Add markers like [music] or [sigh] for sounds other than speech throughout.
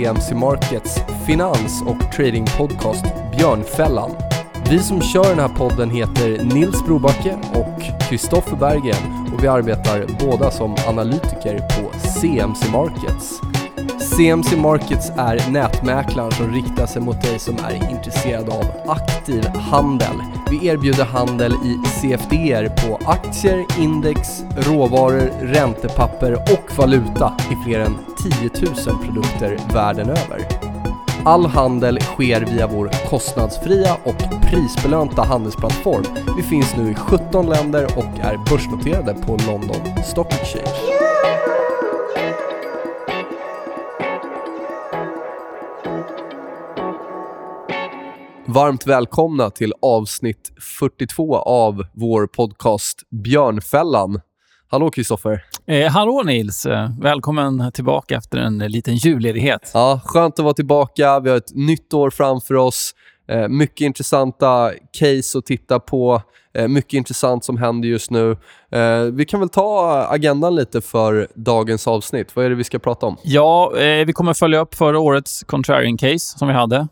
CMC Markets finans och tradingpodcast Björnfällan. Vi som kör den här podden heter Nils Brobacke och Kristoffer Bergen och vi arbetar båda som analytiker på CMC Markets. CMC Markets är nätmäklaren som riktar sig mot dig som är intresserad av aktiv handel. Vi erbjuder handel i CFDer på aktier, index, råvaror, räntepapper och valuta i fler än 10 000 produkter världen över. All handel sker via vår kostnadsfria och prisbelönta handelsplattform. Vi finns nu i 17 länder och är börsnoterade på London Stock Exchange. Varmt välkomna till avsnitt 42 av vår podcast Björnfällan. Hallå Kristoffer. Eh, hallå Nils. Eh, välkommen tillbaka efter en liten julledighet. Ja, skönt att vara tillbaka. Vi har ett nytt år framför oss. Eh, mycket intressanta case att titta på. Eh, mycket intressant som händer just nu. Eh, vi kan väl ta agendan lite för dagens avsnitt. Vad är det vi ska prata om? Ja, eh, vi kommer följa upp förra årets contrarian case som vi hade.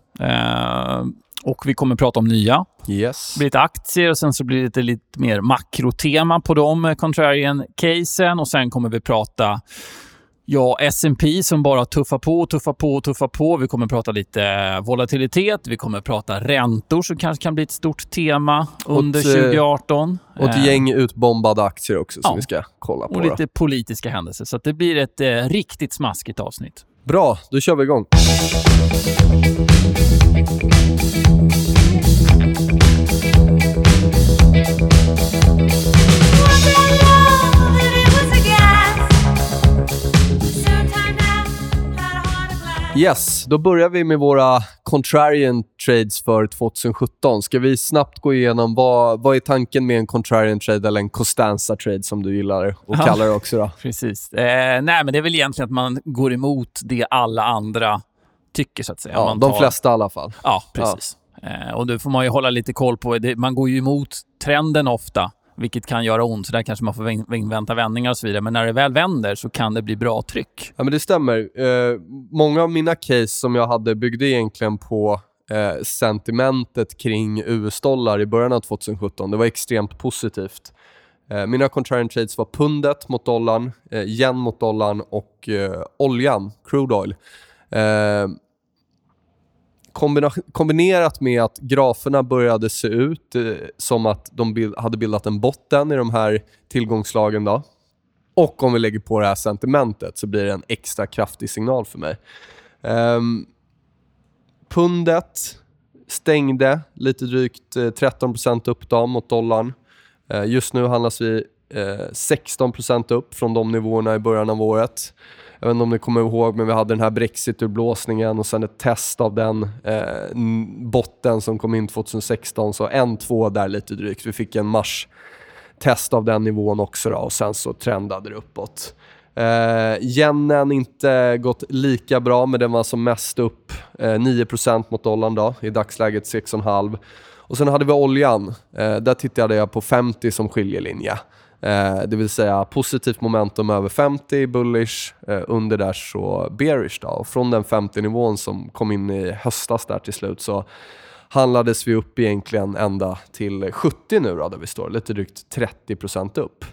Och vi kommer prata om nya. Yes. Det blir lite aktier och sen så blir det lite, lite mer makrotema på de eh, contrarian-casen. Och sen kommer vi prata Ja, S&P som bara tuffar på, tuffar på, tuffar på. Vi kommer prata lite volatilitet, vi kommer prata räntor som kanske kan bli ett stort tema under 2018. Eh, och ett gäng utbombade aktier också som ja. vi ska kolla på. Och lite då. politiska händelser. Så det blir ett eh, riktigt smaskigt avsnitt. Bra, då kör vi igång. Yes, då börjar vi med våra contrarian trades för 2017. Ska vi snabbt gå igenom vad, vad är tanken med en contrarian trade eller en Costanza trade som du gillar att ja, kalla det också? Då? Precis. Eh, nej, men det är väl egentligen att man går emot det alla andra tycker, så att säga. Ja, man tar... de flesta i alla fall. Ja, precis. Ja. Eh, och då får man ju hålla lite koll på. Det. Man går ju emot trenden ofta vilket kan göra ont. Så där kanske man får invänta vändningar och så vidare. Men när det väl vänder så kan det bli bra tryck. Ja, men det stämmer. Eh, många av mina case som jag hade byggde egentligen på eh, sentimentet kring US-dollar i början av 2017. Det var extremt positivt. Eh, mina contrarian trades var pundet mot dollarn, eh, yen mot dollarn och eh, oljan, crude oil. Eh, Kombinerat med att graferna började se ut eh, som att de bild hade bildat en botten i de här tillgångslagen. Då. Och om vi lägger på det här sentimentet så blir det en extra kraftig signal för mig. Um, pundet stängde lite drygt eh, 13% upp då, mot dollarn. Uh, just nu handlas vi eh, 16% upp från de nivåerna i början av året. Jag vet inte om ni kommer ihåg, men vi hade den här Brexit-urblåsningen och sen ett test av den eh, botten som kom in 2016. Så en, två där lite drygt. Vi fick en mars-test av den nivån också då, och sen så trendade det uppåt. Eh, yenen inte gått lika bra, men den var som mest upp eh, 9% mot dollarn då, i dagsläget 6,5%. Och sen hade vi oljan. Eh, där tittade jag på 50 som skiljelinje. Eh, det vill säga positivt momentum över 50 bullish, eh, under där så bearish. Då. Och från den 50-nivån som kom in i höstas där till slut så handlades vi upp egentligen ända till 70 nu då, där vi står, lite drygt 30% upp.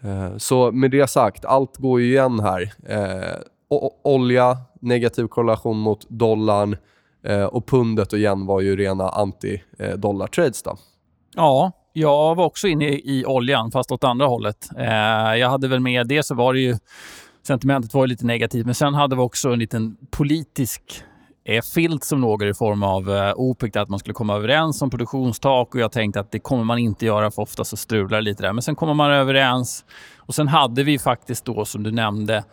Eh, så med det sagt, allt går ju igen här. Eh, olja, negativ korrelation mot dollarn eh, och pundet och igen var ju rena anti-dollar-trades. Eh, ja, jag var också inne i oljan, fast åt andra hållet. Eh, jag hade väl med det så var det ju... Sentimentet var ju lite negativt, men sen hade vi också en liten politisk eh, filt som låg i form av eh, OPEC, att man skulle komma överens om produktionstak och jag tänkte att det kommer man inte göra för ofta så strular det lite där. Men sen kommer man överens och sen hade vi faktiskt då som du nämnde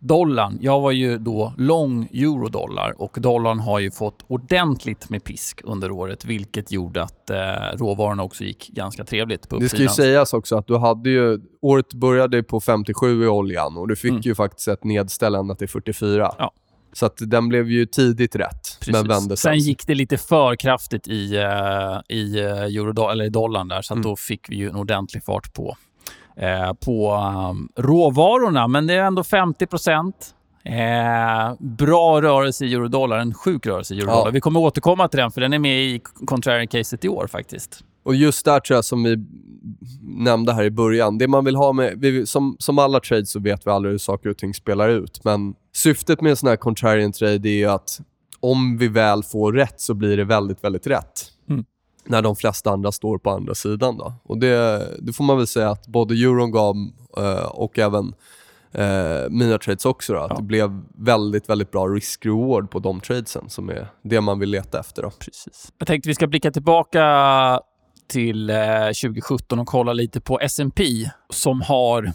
dollarn. Jag var ju då lång eurodollar och dollarn har ju fått ordentligt med pisk under året vilket gjorde att eh, råvarorna också gick ganska trevligt på Det ska ju sägas också att du hade ju, året började på 57 i oljan och du fick mm. ju faktiskt ett nedställ ända till 44. Ja. Så att den blev ju tidigt rätt, Precis. men vände sen. gick det lite för kraftigt i, uh, i, uh, euro, eller i dollarn där, så mm. då fick vi ju en ordentlig fart på, Eh, på um, råvarorna. Men det är ändå 50 Eh, bra rörelse i eurodollar, en sjuk rörelse i eurodollar. Ja. Vi kommer återkomma till den, för den är med i contrarian-caset i år faktiskt. Och just där tror jag, som vi nämnde här i början, det man vill ha med... Vi, som, som alla trades så vet vi aldrig hur saker och ting spelar ut, men syftet med en sån här contrarian trade är att om vi väl får rätt så blir det väldigt, väldigt rätt. När de flesta andra står på andra sidan. Då. Och det, det får man väl säga att både euron gav uh, och även uh, mina trades också. Då, ja. Att det blev väldigt, väldigt bra risk-reward på de tradesen som är det man vill leta efter. Då. Precis. Jag tänkte vi ska blicka tillbaka till 2017 eh, och kolla lite på S&P som har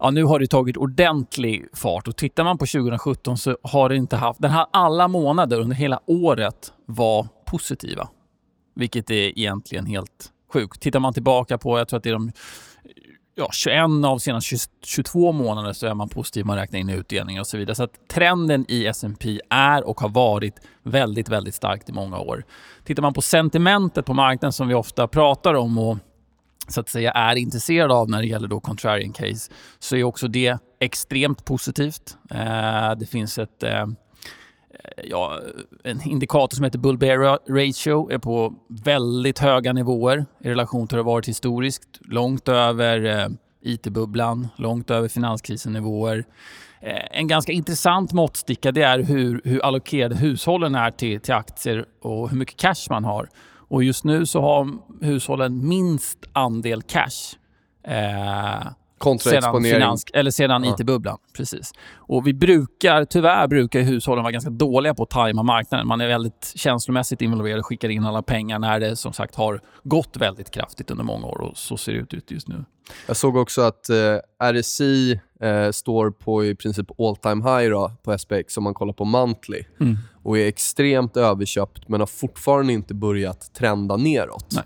Ja, nu har det tagit ordentlig fart och tittar man på 2017 så har det inte haft... Den här alla månader under hela året var positiva. Vilket är egentligen helt sjukt. Tittar man tillbaka på, jag tror att det är de ja, 21 av senaste 22 månader så är man positiv. Man räknar in utdelningar och så vidare. Så att trenden i S&P är och har varit väldigt, väldigt starkt i många år. Tittar man på sentimentet på marknaden som vi ofta pratar om och så att säga är intresserad av när det gäller då contrarian case så är också det extremt positivt. Eh, det finns ett eh, ja, en indikator som heter Bull Bear Ratio är på väldigt höga nivåer i relation till hur det har varit historiskt. Långt över eh, IT-bubblan, långt över finanskrisen-nivåer. Eh, en ganska intressant måttsticka det är hur, hur allokerade hushållen är till, till aktier och hur mycket cash man har. Och just nu så har hushållen minst andel cash. Eh, sedan, finans, eller sedan ja. IT-bubblan. Precis. Och vi brukar, tyvärr brukar hushållen vara ganska dåliga på att tajma marknaden. Man är väldigt känslomässigt involverad och skickar in alla pengar när det som sagt har gått väldigt kraftigt under många år och så ser det ut just nu. Jag såg också att eh, RSI eh, står på i princip all time high då, på SPX om man kollar på monthly mm. och är extremt överköpt men har fortfarande inte börjat trenda neråt. Nej.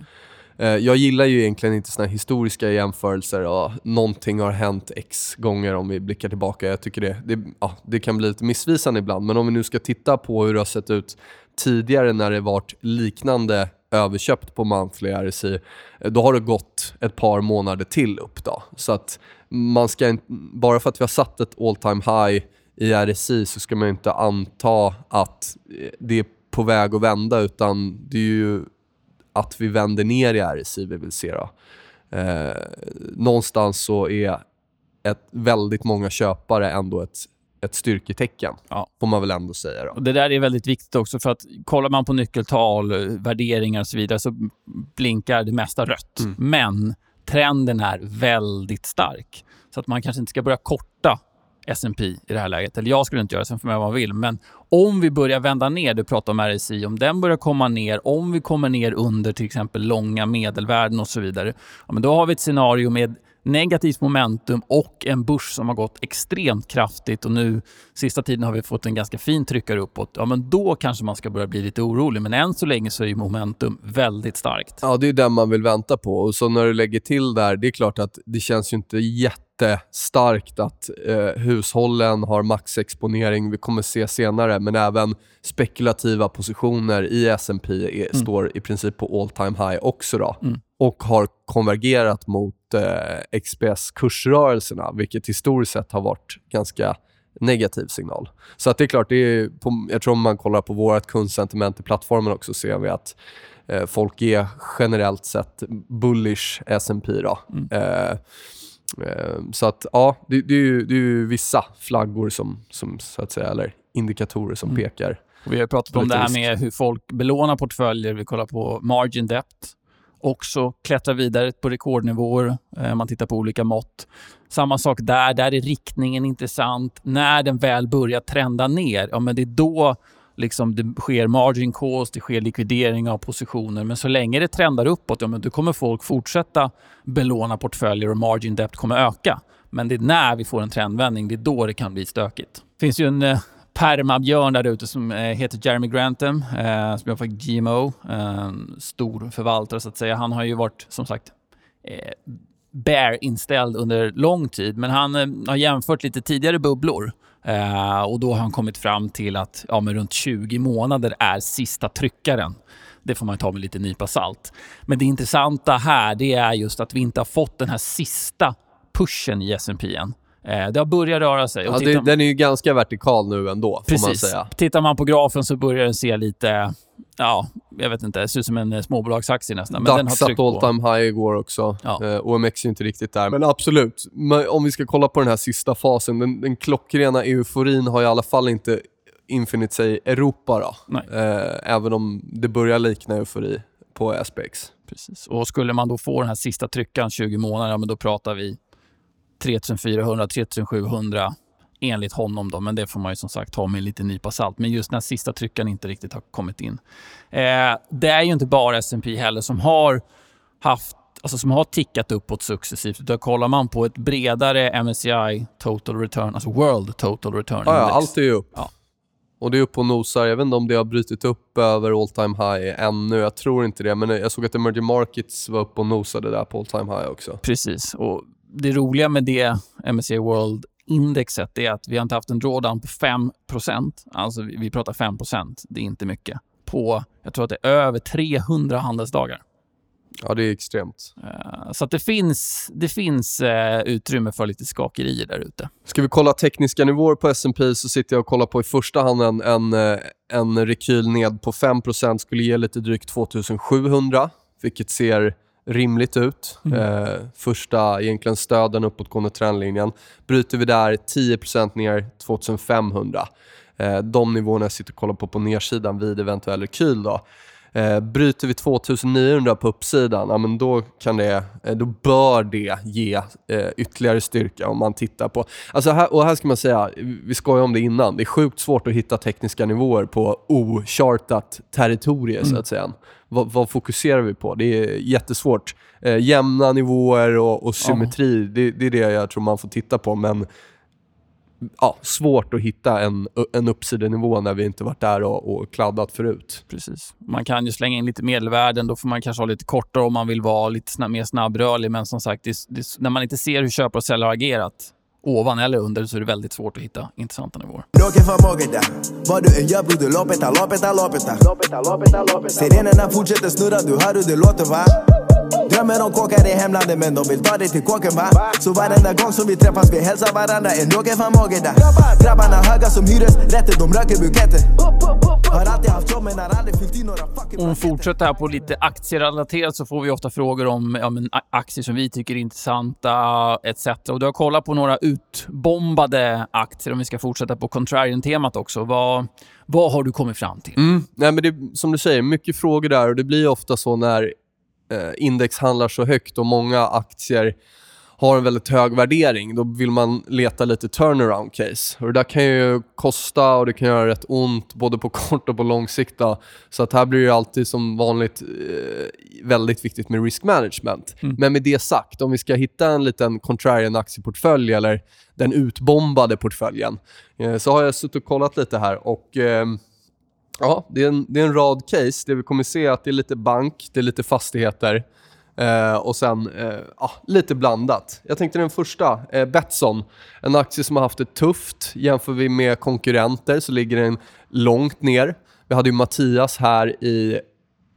Eh, jag gillar ju egentligen inte såna historiska jämförelser och någonting har hänt x gånger om vi blickar tillbaka. Jag tycker det, det, ja, det kan bli lite missvisande ibland, men om vi nu ska titta på hur det har sett ut tidigare när det varit liknande överköpt på monthly RSI, eh, då har det gått ett par månader till upp. Då. Så att man ska inte, bara för att vi har satt ett all time high i RSI så ska man inte anta att eh, det är på väg att vända, utan det är ju att vi vänder ner i RSI vi vill se. Då. Eh, någonstans så är ett, väldigt många köpare ändå ett, ett styrketecken, ja. får man väl ändå säga. Då. Och det där är väldigt viktigt också, för att kollar man på nyckeltal, värderingar och så vidare, så blinkar det mesta rött. Mm. Men trenden är väldigt stark. Så att man kanske inte ska börja korta S&P i det här läget. Eller jag skulle inte göra det, sen får man vad man vill. Men om vi börjar vända ner, du pratar om RSI, om den börjar komma ner, om vi kommer ner under till exempel långa medelvärden och så vidare, ja, men då har vi ett scenario med negativt momentum och en börs som har gått extremt kraftigt och nu sista tiden har vi fått en ganska fin tryckare uppåt. Ja, men då kanske man ska börja bli lite orolig. Men än så länge så är momentum väldigt starkt. Ja, det är den man vill vänta på. Och så när du lägger till där, det är klart att det känns ju inte jättestarkt att eh, hushållen har maxexponering. Vi kommer se senare, men även spekulativa positioner i S&P är, mm. står i princip på all time high också. Då. Mm och har konvergerat mot eh, XPS-kursrörelserna, vilket historiskt sett har varit ganska negativ signal. Så att det är klart, det är på, jag tror om man kollar på vårt kundsentiment i plattformen också ser vi att eh, folk är generellt sett bullish S&P då. Mm. Eh, så att ja, det, det, är ju, det är ju vissa flaggor som, som så att säga, eller indikatorer som mm. pekar. vi har pratat om det här med hur folk belånar portföljer. Vi kollar på margin depth också klättrar vidare på rekordnivåer. Eh, man tittar på olika mått. Samma sak där. Där är riktningen intressant. När den väl börjar trenda ner, ja, men det är då liksom det sker margin calls, det sker likvidering av positioner. Men så länge det trendar uppåt, ja, men då kommer folk fortsätta belåna portföljer och margin-debt kommer öka. Men det är när vi får en trendvändning, det är då det kan bli stökigt. Det finns ju en eh, permabjörn där ute som eh, heter Jeremy Grantham, eh, som jobbar för GMO. Eh, stor förvaltare så att säga. Han har ju varit, som sagt, eh, bear-inställd under lång tid, men han eh, har jämfört lite tidigare bubblor. Eh, och då har han kommit fram till att ja, men runt 20 månader är sista tryckaren. Det får man ta med lite nypa salt. Men det intressanta här det är just att vi inte har fått den här sista pushen i S&P än. Eh, det har börjat röra sig. Ja, det, den är ju ganska vertikal nu ändå, Precis. får man säga. Tittar man på grafen så börjar den se lite, ja, jag vet inte, det ser ut som en småbolagsaktie nästan. Men Dax satt all time high igår också. Ja. Eh, OMX är inte riktigt där. Men absolut, om vi ska kolla på den här sista fasen. Den, den klockrena euforin har i alla fall inte infinit sig i Europa. Då. Eh, även om det börjar likna eufori på SPX. Precis. Och skulle man då få den här sista tryckan 20 månader, ja, men då pratar vi 3400, 3700 enligt honom. Då, men det får man ju som sagt ta med en liten nypa salt. Men just när sista tryckan inte riktigt har kommit in. Eh, det är ju inte bara S&P heller som har haft alltså som har tickat uppåt successivt. Utan kollar man på ett bredare MSCI Total Return, alltså World Total Return ja, ja, allt är ju upp. Ja. Och det är upp och nosar. Jag vet inte om det har brutit upp över all time high ännu. Jag tror inte det. Men jag såg att emerging markets var upp och nosade där på all time high också. Precis. Och det roliga med det MSCI World indexet är att vi har inte haft en drawdown på 5% Alltså vi pratar 5% Det är inte mycket. På, jag tror att det är över 300 handelsdagar. Ja, det är extremt. Uh, så det finns, det finns uh, utrymme för lite skakerier där ute. Ska vi kolla tekniska nivåer på S&P så sitter jag och kollar på i första hand en, en, eh, en rekyl ned på 5% skulle ge lite drygt 2700, vilket ser rimligt ut. Mm. Eh, första egentligen stöden uppåtgående trendlinjen. Bryter vi där 10% ner 2500. Eh, de nivåerna jag sitter och kollar på på nedsidan vid eventuell rekyl. Då. Eh, bryter vi 2900 på uppsidan, ja, men då, kan det, eh, då bör det ge eh, ytterligare styrka om man tittar på... Alltså här, och här ska man säga, vi skojade om det innan, det är sjukt svårt att hitta tekniska nivåer på ochartat territorium mm. så att säga. Vad, vad, fokuserar vi på? Det är jättesvårt. Eh, jämna nivåer och, och symmetri, ja. det, det, är det jag tror man får titta på. Men ja, svårt att hitta en, en uppsidenivå när vi inte varit där och, och kladdat förut. Precis. Man kan ju slänga in lite medelvärden. Då får man kanske ha lite kortare om man vill vara lite snabb, mer snabbrörlig. Men som sagt, det, det, när man inte ser hur köpare och säljare har agerat ovan eller under så är det väldigt svårt att hitta intressanta nivåer. Vad du än gör bror, du lopeta, lopeta, lopeta. Sirenerna fortsätter snurra, du hör hur det låter va? Drömmer om kåkar i hemlandet men de vill ta dig till kåken va? Så varenda gång som vi träffas vi hälsar varandra en råge van Mogeda Grabbarna höga som hyresrätter, de röker buketter Har alltid haft jobb men har aldrig fyllt i några fucking Om vi fortsätter här på lite aktierelaterat så får vi ofta frågor om ja, men, aktier som vi tycker är intressanta etc. Och du har kollat på några utbombade aktier om vi ska fortsätta på contrarian-temat också. Vad, vad har du kommit fram till? Mm. Nej, men det, som du säger, mycket frågor där och det blir ofta så när Eh, index handlar så högt och många aktier har en väldigt hög värdering, då vill man leta lite turnaround case. Och det där kan ju kosta och det kan göra rätt ont både på [laughs] kort och på lång sikt. Då. Så att här blir det alltid som vanligt eh, väldigt viktigt med risk management. Mm. Men med det sagt, om vi ska hitta en liten contrarian aktieportfölj eller den utbombade portföljen eh, så har jag suttit och kollat lite här och eh, Ja, det är, en, det är en rad case. Det vi kommer se är att det är lite bank, det är lite fastigheter eh, och sen eh, ja, lite blandat. Jag tänkte den första, eh, Betsson. En aktie som har haft det tufft. Jämför vi med konkurrenter så ligger den långt ner. Vi hade ju Mattias här i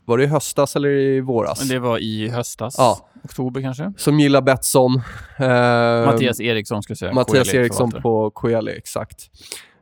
var det i höstas eller i våras? Det var i höstas. Ja. Oktober kanske. Som gillar Betsson. Eh, Mattias Eriksson jag säga. Mattias Eriksson på Coeli, exakt.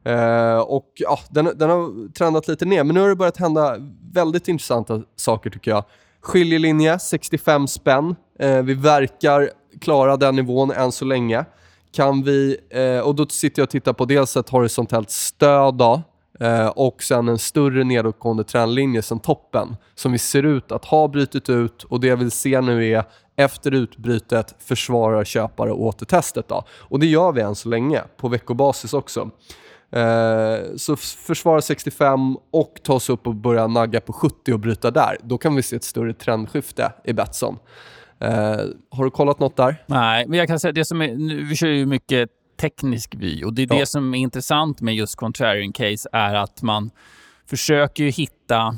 Uh, och ja, den, den, har trendat lite ner, men nu har det börjat hända väldigt intressanta saker tycker jag. Skiljelinje, 65 spänn. Eh, vi verkar klara den nivån än så länge. Kan vi, eh, och då sitter jag och tittar på dels ett horisontellt stöd då, eh, och sen en större nedåtgående trendlinje sen toppen som vi ser ut att ha brutit ut och det jag vill se nu är efter utbrytet försvarar köpare återtestet. Då. Och det gör vi än så länge på veckobasis också. Eh, så försvara 65 och ta oss upp och börja nagga på 70 och bryta där. Då kan vi se ett större trendskifte i Betsson. Eh, har du kollat något där? Nej, men jag kan säga det som är, vi kör ju mycket teknisk vy och det är ja. det som är intressant med just contrarian case är att man försöker hitta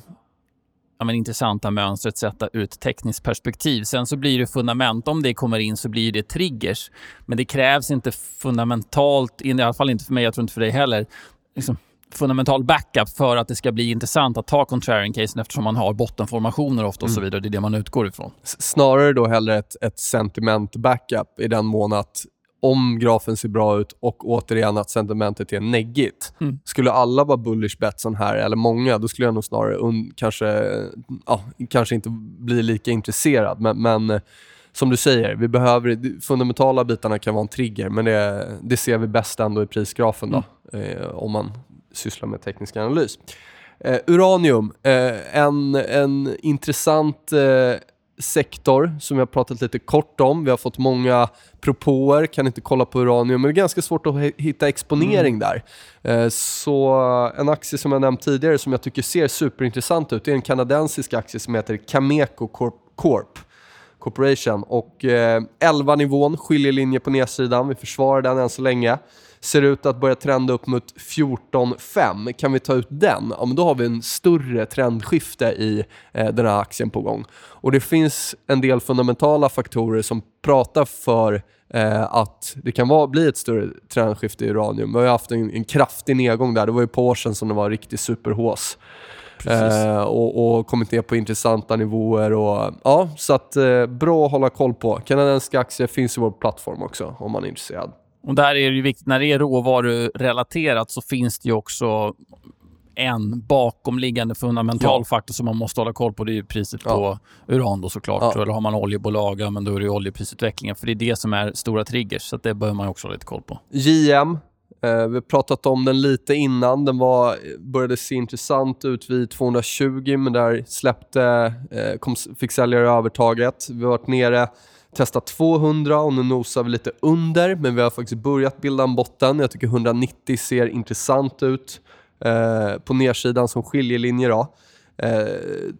ja, men, intressanta mönster etc. ur ett tekniskt perspektiv. Sen så blir det fundament, om det kommer in så blir det triggers. Men det krävs inte fundamentalt, i alla fall inte för mig, jag tror inte för dig heller, liksom, fundamental backup för att det ska bli intressant att ta contrarian-casen eftersom man har bottenformationer ofta och så mm. vidare. Det är det man utgår ifrån. Snarare då hellre ett, ett sentiment backup i den mån att om grafen ser bra ut och återigen att sentimentet är neggigt. Mm. Skulle alla vara bullish Betsson här, eller många, då skulle jag nog snarare un, kanske, ja, kanske inte bli lika intresserad. Men, men eh, som du säger, vi behöver, de fundamentala bitarna kan vara en trigger, men det, det ser vi bäst ändå i prisgrafen då, mm. eh, om man sysslar med teknisk analys. Eh, uranium, eh, en, en intressant eh, sektor som har pratat lite kort om. Vi har fått många propåer, kan inte kolla på uranium, men det är ganska svårt att hitta exponering mm. där. Eh, så en aktie som jag nämnt tidigare som jag tycker ser superintressant ut, det är en kanadensisk aktie som heter Cameco Corp. Corp. Corporation och eh, 11 nivån, skiljelinje på nedsidan. Vi försvarar den än så länge ser ut att börja trenda upp mot 14,5. Kan vi ta ut den? Ja, men då har vi en större trendskifte i eh, den här aktien på gång. Och det finns en del fundamentala faktorer som pratar för eh, att det kan vara, bli ett större trendskifte i uranium. Vi har haft en, en kraftig nedgång där. Det var ju på år sedan som det var riktigt superhås. Eh, och, och, kommit ner på intressanta nivåer. Och, ja, så att, eh, bra att hålla koll på. Kanadensiska aktier finns i vår plattform också om man är intresserad. Och där är det viktigt, när det är råvarurelaterat så finns det också en bakomliggande fundamental ja. faktor som man måste hålla koll på. Det är priset ja. på uran då såklart. Ja. Eller har man oljebolag, ja, men då är det oljeprisutvecklingen. För det är det som är stora triggers, så det behöver man också ha lite koll på. JM, eh, vi har pratat om den lite innan. Den var, började se intressant ut vid 220, men där släppte, eh, kom, fick säljare övertaget. Vi har varit nere testat 200 och nu nosar vi lite under, men vi har faktiskt börjat bilda en botten. Jag tycker 190 ser intressant ut eh, på nedsidan som skiljelinje. Då. Eh,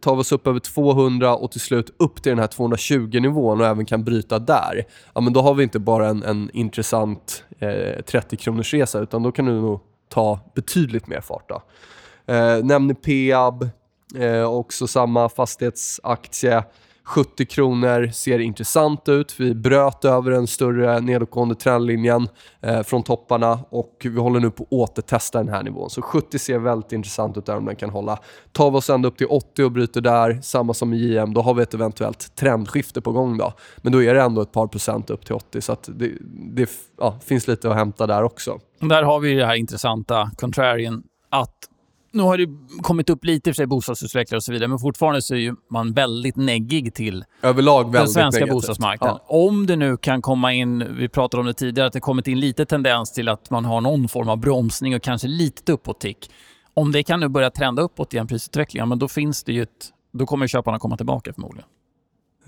tar vi oss upp över 200 och till slut upp till den här 220-nivån och även kan bryta där, ja, men då har vi inte bara en, en intressant eh, 30 kronors resa utan då kan du nog ta betydligt mer fart. Då. Eh, nämner Peab, eh, också samma fastighetsaktie. 70 kronor ser intressant ut. Vi bröt över den större nedåtgående trendlinjen eh, från topparna och vi håller nu på att återtesta den här nivån. Så 70 ser väldigt intressant ut där om den kan hålla. Tar vi oss ända upp till 80 och bryter där, samma som i JM, då har vi ett eventuellt trendskifte på gång. Då. Men då är det ändå ett par procent upp till 80 så det, det ja, finns lite att hämta där också. Där har vi det här intressanta contrarian att nu har det kommit upp lite för sig bostadsutvecklare och så vidare, men fortfarande så är man väldigt neggig till Överlag den svenska negativt. bostadsmarknaden. Ja. Om det nu kan komma in, vi pratade om det tidigare, att det kommit in lite tendens till att man har någon form av bromsning och kanske lite uppåt-tick. Om det kan nu börja trenda uppåt igen, prisutvecklingen, men då finns det ju ett, då kommer köparna komma tillbaka förmodligen.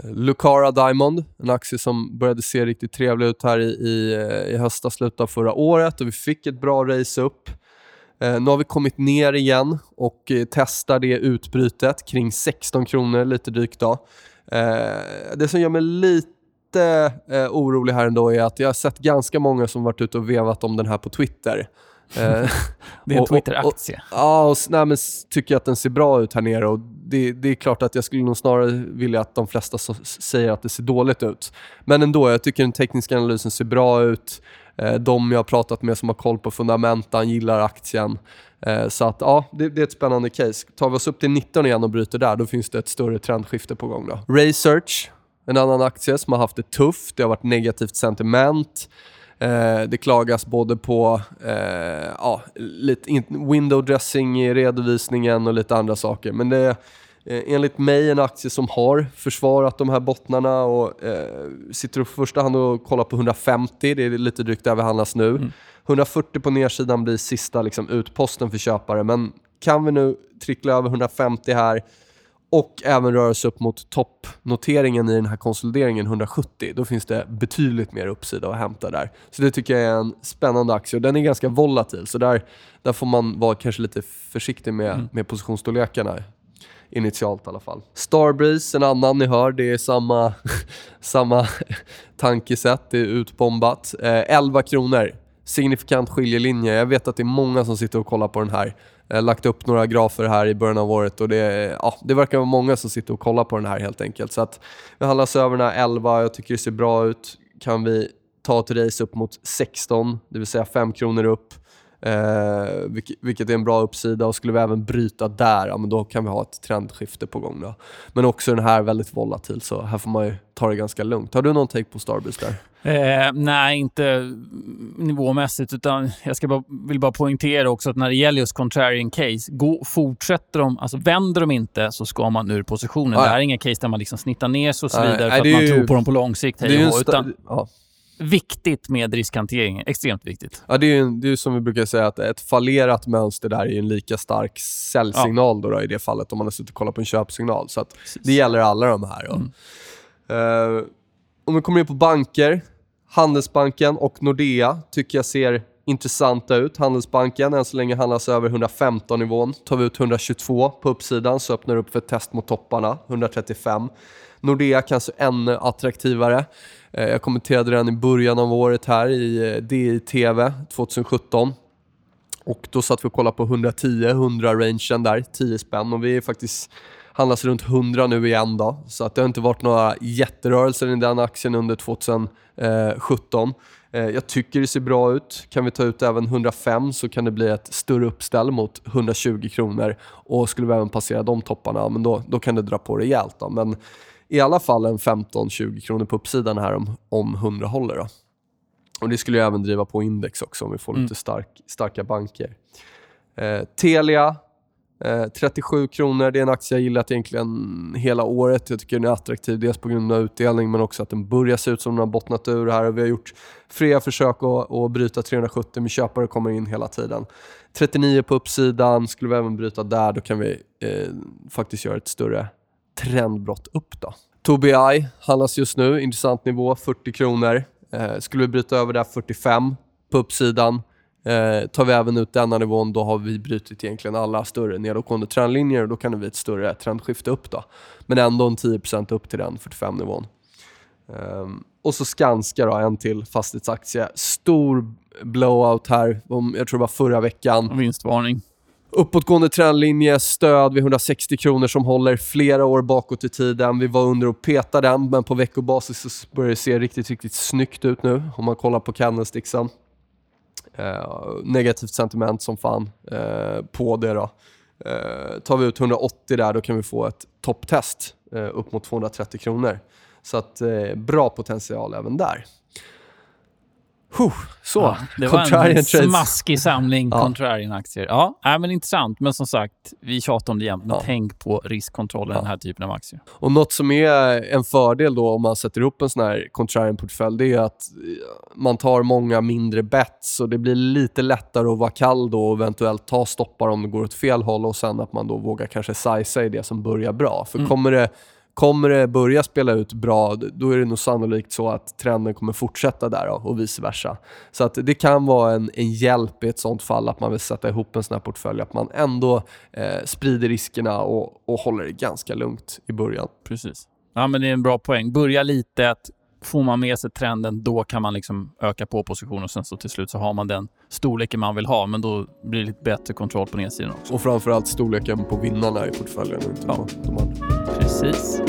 Lucara Diamond, en aktie som började se riktigt trevlig ut här i, i, i höstas, slutet av förra året och vi fick ett bra race upp. Eh, nu har vi kommit ner igen och eh, testar det utbrytet kring 16 kronor, lite drygt. Då. Eh, det som gör mig lite eh, orolig här ändå är att jag har sett ganska många som varit ute och vevat om den här på Twitter. Eh, [laughs] det är en Twitter-aktie. Ja, och, nej, men tycker att den ser bra ut här nere. Och det, det, är klart att jag skulle nog snarare vilja att de flesta så, säger att det ser dåligt ut. Men ändå, jag tycker den tekniska analysen ser bra ut. Eh, de jag har pratat med som har koll på fundamentan gillar aktien. Eh, så att ja, det, det, är ett spännande case. Tar vi oss upp till 19 igen och bryter där, då finns det ett större trendskifte på gång. Då. Research, en annan aktie som har haft det tufft. Det har varit negativt sentiment. Eh, det klagas både på eh, ja, lite window dressing i redovisningen och lite andra saker. Men det enligt mig en aktie som har försvarat de här bottnarna och eh, sitter i första hand och kollar på 150, det är lite drygt där vi handlas nu. Mm. 140 på nedsidan blir sista liksom, utposten för köpare, men kan vi nu trickla över 150 här och även röra oss upp mot toppnoteringen i den här konsolideringen 170, då finns det betydligt mer uppsida att hämta där. Så det tycker jag är en spännande aktie och den är ganska volatil, så där, där får man vara kanske lite försiktig med, mm. med positionsstorlekarna initialt i alla fall. Starbreeze, en annan ni hör, det är samma, [laughs] samma tankesätt, det är utbombat. Eh, 11 kronor, signifikant skiljelinje. Jag vet att det är många som sitter och kollar på den här. Jag har lagt upp några grafer här i början av året och det, ja, det verkar vara många som sitter och kollar på den här helt enkelt. Så att vi handlas över den här 11, jag tycker det ser bra ut. Kan vi ta ett race upp mot 16, det vill säga 5 kronor upp Eh, vilket, vilket är en bra uppsida och skulle vi även bryta där, ja, men då kan vi ha ett trendskifte på gång. Då. Men också den här väldigt volatil, så här får man ju ta det ganska lugnt. Har du någon take på Starbreeze där? Eh, nej, inte nivåmässigt, utan jag ska bara, vill bara poängtera också att när det gäller just contrarian case, gå, fortsätter de, alltså vänder de inte så ska man ur positionen. Ah, ja. Det här är inga case där man liksom snittar ner sig och så vidare nej, för att man ju, tror på dem på lång sikt. Det är utan, ja viktigt med riskhantering. Extremt viktigt. Ja, det är ju det är som vi brukar säga, att ett fallerat mönster där är en lika stark säljsignal ja. då, då, i det fallet, om man har suttit och kollat på en köpsignal. Så det gäller alla de här. Mm. Uh, om vi kommer in på banker, Handelsbanken och Nordea tycker jag ser intressanta ut. Handelsbanken, än så länge handlas över 115-nivån. Tar vi ut 122 på uppsidan så öppnar det upp för ett test mot topparna, 135. Nordea kanske ännu attraktivare. Eh, jag kommenterade den i början av året här i eh, DI-TV 2017. Och då satt vi och kollade på 110-100-rangen där, 10 spänn. Och vi är faktiskt handlas runt 100 nu igen då. Så att det har inte varit några jätterörelser i den aktien under 2017. Eh, jag tycker det ser bra ut. Kan vi ta ut även 105 så kan det bli ett större uppställ mot 120 kronor. Och skulle vi även passera de topparna, men då, då kan det dra på rejält. Då. Men i alla fall en 15-20 kronor på uppsidan här om, om 100 håller. Då. Och Det skulle ju även driva på index också om vi får mm. lite stark, starka banker. Eh, Telia, eh, 37 kronor. Det är en aktie jag gillat egentligen hela året. Jag tycker den är attraktiv, dels på grund av utdelning men också att den börjar se ut som den har bottnat ur här. Vi har gjort flera försök att, att bryta 370 men köpare kommer in hela tiden. 39 på uppsidan. Skulle vi även bryta där, då kan vi eh, faktiskt göra ett större trendbrott upp. då. Tobii handlas just nu, intressant nivå, 40 kronor. Eh, skulle vi bryta över där 45 på uppsidan, eh, tar vi även ut denna nivån, då har vi brutit egentligen alla större nedåtgående trendlinjer och då kan det bli ett större trendskifte upp. då. Men ändå en 10% upp till den 45-nivån. Eh, och så Skanska, då, en till fastighetsaktie. Stor blowout här, jag tror det var förra veckan. Vinstvarning. Uppåtgående trendlinje, stöd vid 160 kronor som håller flera år bakåt i tiden. Vi var under och petade den, men på veckobasis så börjar det se riktigt, riktigt snyggt ut nu om man kollar på candlesticksen. Eh, negativt sentiment som fan eh, på det. Då. Eh, tar vi ut 180 där, då kan vi få ett topptest eh, upp mot 230 kronor. Så att, eh, bra potential även där. Huh, så. Ja, det var en smaskig samling ja. contrarian-aktier. Ja, äh, men intressant. Men som sagt, vi tjatar om det jämt. Ja. Tänk på riskkontroll i ja. den här typen av aktier. Och Något som är en fördel då om man sätter ihop en sån här contrarian-portfölj, det är att man tar många mindre bets och det blir lite lättare att vara kall då och eventuellt ta stoppar om det går åt fel håll och sen att man då vågar kanske sizea i det som börjar bra. För mm. kommer det Kommer det börja spela ut bra, då är det nog sannolikt så att trenden kommer fortsätta där och vice versa. Så att det kan vara en, en hjälp i ett sånt fall att man vill sätta ihop en sån här portfölj, att man ändå eh, sprider riskerna och, och håller det ganska lugnt i början. Precis. Ja, men det är en bra poäng. Börja litet, får man med sig trenden, då kan man liksom öka på positionen och sen så till slut så har man den storleken man vill ha, men då blir det lite bättre kontroll på nedsidan också. Och framförallt storleken på vinnarna i portföljen och inte ja. på de andra. Precis.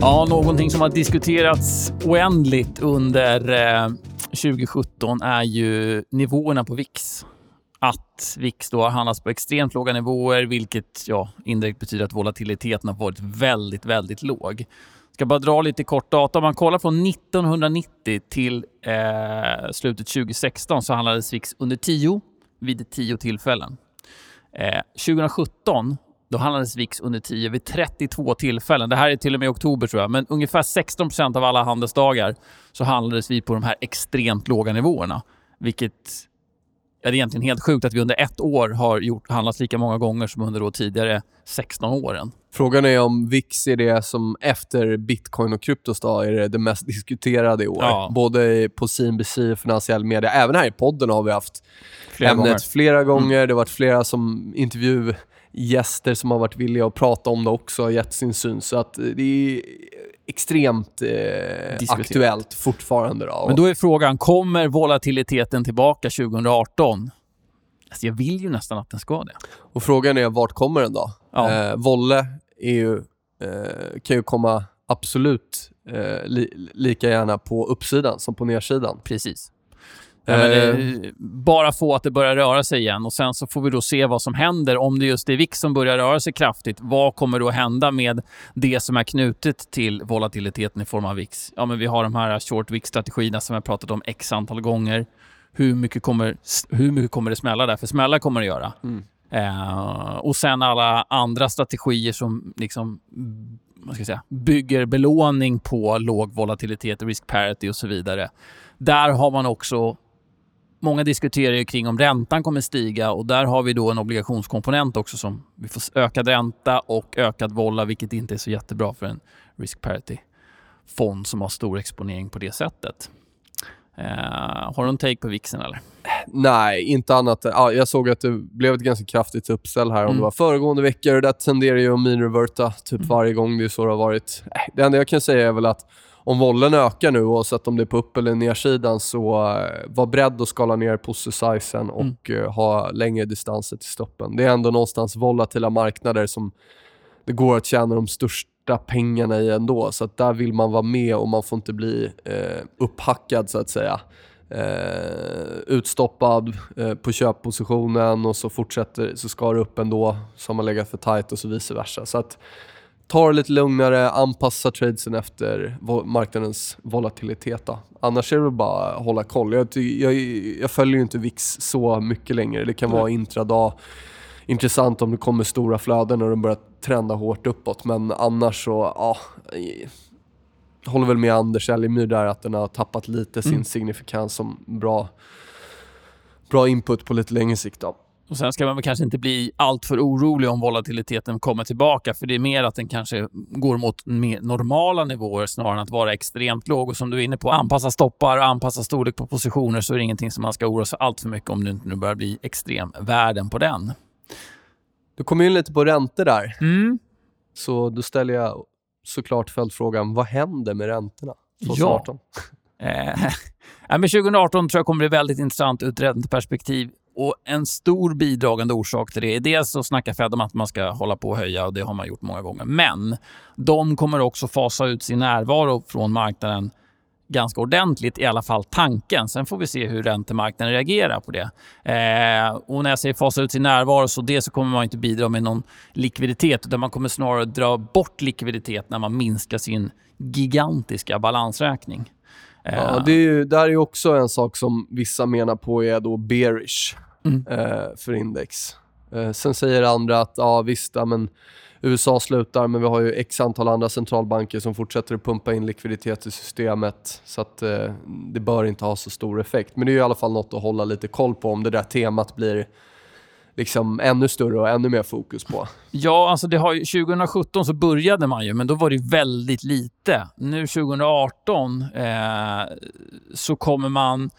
Ja, någonting som har diskuterats oändligt under eh, 2017 är ju nivåerna på VIX. Att VIX då har handlats på extremt låga nivåer, vilket ja, indirekt betyder att volatiliteten har varit väldigt, väldigt låg. Ska bara dra lite kort data. Om man kollar från 1990 till eh, slutet 2016 så handlades VIX under 10 vid 10 tillfällen. Eh, 2017 då handlades VIX under 10 vid 32 tillfällen. Det här är till och med oktober tror jag, men ungefär 16% av alla handelsdagar så handlades vi på de här extremt låga nivåerna. Vilket ja, det är egentligen helt sjukt att vi under ett år har gjort, handlats lika många gånger som under de tidigare 16 åren. Frågan är om VIX är det som efter bitcoin och kryptos då, är det, det mest diskuterade i år. Ja. Både på CNBC och finansiell media. Även här i podden har vi haft flera ämnet gånger. flera gånger. Mm. Det har varit flera som intervju gäster som har varit villiga att prata om det också har gett sin syn. Så att det är extremt eh, aktuellt fortfarande. Då. Men då är frågan, kommer volatiliteten tillbaka 2018? Alltså jag vill ju nästan att den ska det. Och frågan är, vart kommer den då? Ja. Eh, Volle är ju, eh, kan ju komma absolut eh, li, lika gärna på uppsidan som på nedsidan. Precis. Ja, Eh. det, bara få att det börjar röra sig igen och sen så får vi då se vad som händer. Om det just är VIX som börjar röra sig kraftigt, vad kommer då hända med det som är knutet till volatiliteten i form av VIX? Ja, men vi har de här short VIX-strategierna som jag pratat om x antal gånger. Hur mycket kommer, hur mycket kommer det smälla där? För smälla kommer det göra. Mm. Eh, och sen alla andra strategier som liksom, mm, vad ska säga, bygger belåning på låg volatilitet, risk parity och så vidare. Där har man också Många diskuterar ju kring om räntan kommer stiga och där har vi då en obligationskomponent också som vi får ökad ränta och ökad volla vilket inte är så jättebra för en risk parity-fond som har stor exponering på det sättet. Eh, har du en take på VIXen eller? Nej, inte annat. Ja, jag såg att det blev ett ganska kraftigt uppställ här om Mm. det var föregående veckor. Det tenderar ju att mean-reverta typ Mm. varje gång. Det är så det har varit. Äh, Det enda jag kan säga är väl att om vollen ökar nu, oavsett om det är på upp eller nedsidan, så eh, var beredd att skala ner posi-sizen och eh, ha längre distanser till stoppen. Det är ändå någonstans volatila marknader som det går att tjäna de största pengarna i ändå. Så där vill man vara med och man får inte bli eh, upphackad så att säga. Eh, utstoppad eh, på köppositionen och så fortsätter så ska det upp ändå. Så har man legat för tight och så vice versa. Så att ta det lite lugnare, anpassa tradesen efter marknadens volatilitet. Då. Annars är det bara att hålla koll. Jag, jag, jag följer ju inte VIX så mycket längre. Det kan vara intradag intressant om det kommer stora flöden och den börjar trenda hårt uppåt. Men annars så, ja. i- Håller väl med Anders Elgemyr där att den har tappat lite sin Mm. signifikans som bra, bra input på lite längre sikt. Då. Och Sen ska man väl kanske inte bli alltför orolig om volatiliteten kommer tillbaka, för det är mer att den kanske går mot mer normala nivåer snarare än att vara extremt låg. Och som du är inne på, anpassa stoppar, anpassa storlek på positioner, så är det ingenting som man ska oroa sig allt för mycket om det inte nu börjar bli extremvärden på den. Du kom in lite på räntor där, Mm. så då ställer jag såklart följdfrågan, vad händer med räntorna? Ja. 2018? Eh, [laughs] ja, men 2018 tror jag kommer bli väldigt intressant ur ett ränteperspektiv. Och En stor bidragande orsak till det är dels så snackar Fed om att man ska hålla på och höja och det har man gjort många gånger. Men de kommer också fasa ut sin närvaro från marknaden ganska ordentligt, i alla fall tanken. Sen får vi se hur räntemarknaden reagerar på det. Eh, och när jag säger fasa ut sin närvaro så det så kommer man inte bidra med någon likviditet utan man kommer snarare dra bort likviditet när man minskar sin gigantiska balansräkning. Eh, Ja, det är ju, där är ju också en sak som vissa menar på är då bearish Mm. eh, för index. Eh, sen säger andra att ja, visst, ja, men USA slutar, men vi har ju x antal andra centralbanker som fortsätter att pumpa in likviditet i systemet. Så att eh, det bör inte ha så stor effekt. Men det är ju i alla fall något att hålla lite koll på om det där temat blir liksom ännu större och ännu mer fokus på. Ja, alltså det har ju, 2017 så började man ju, men då var det väldigt lite. Nu 2018 eh, så kommer man...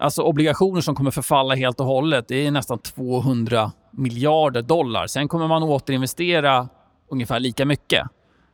Alltså obligationer som kommer förfalla helt och hållet, det är nästan 200 miljarder dollar. Sen kommer man återinvestera ungefär lika mycket.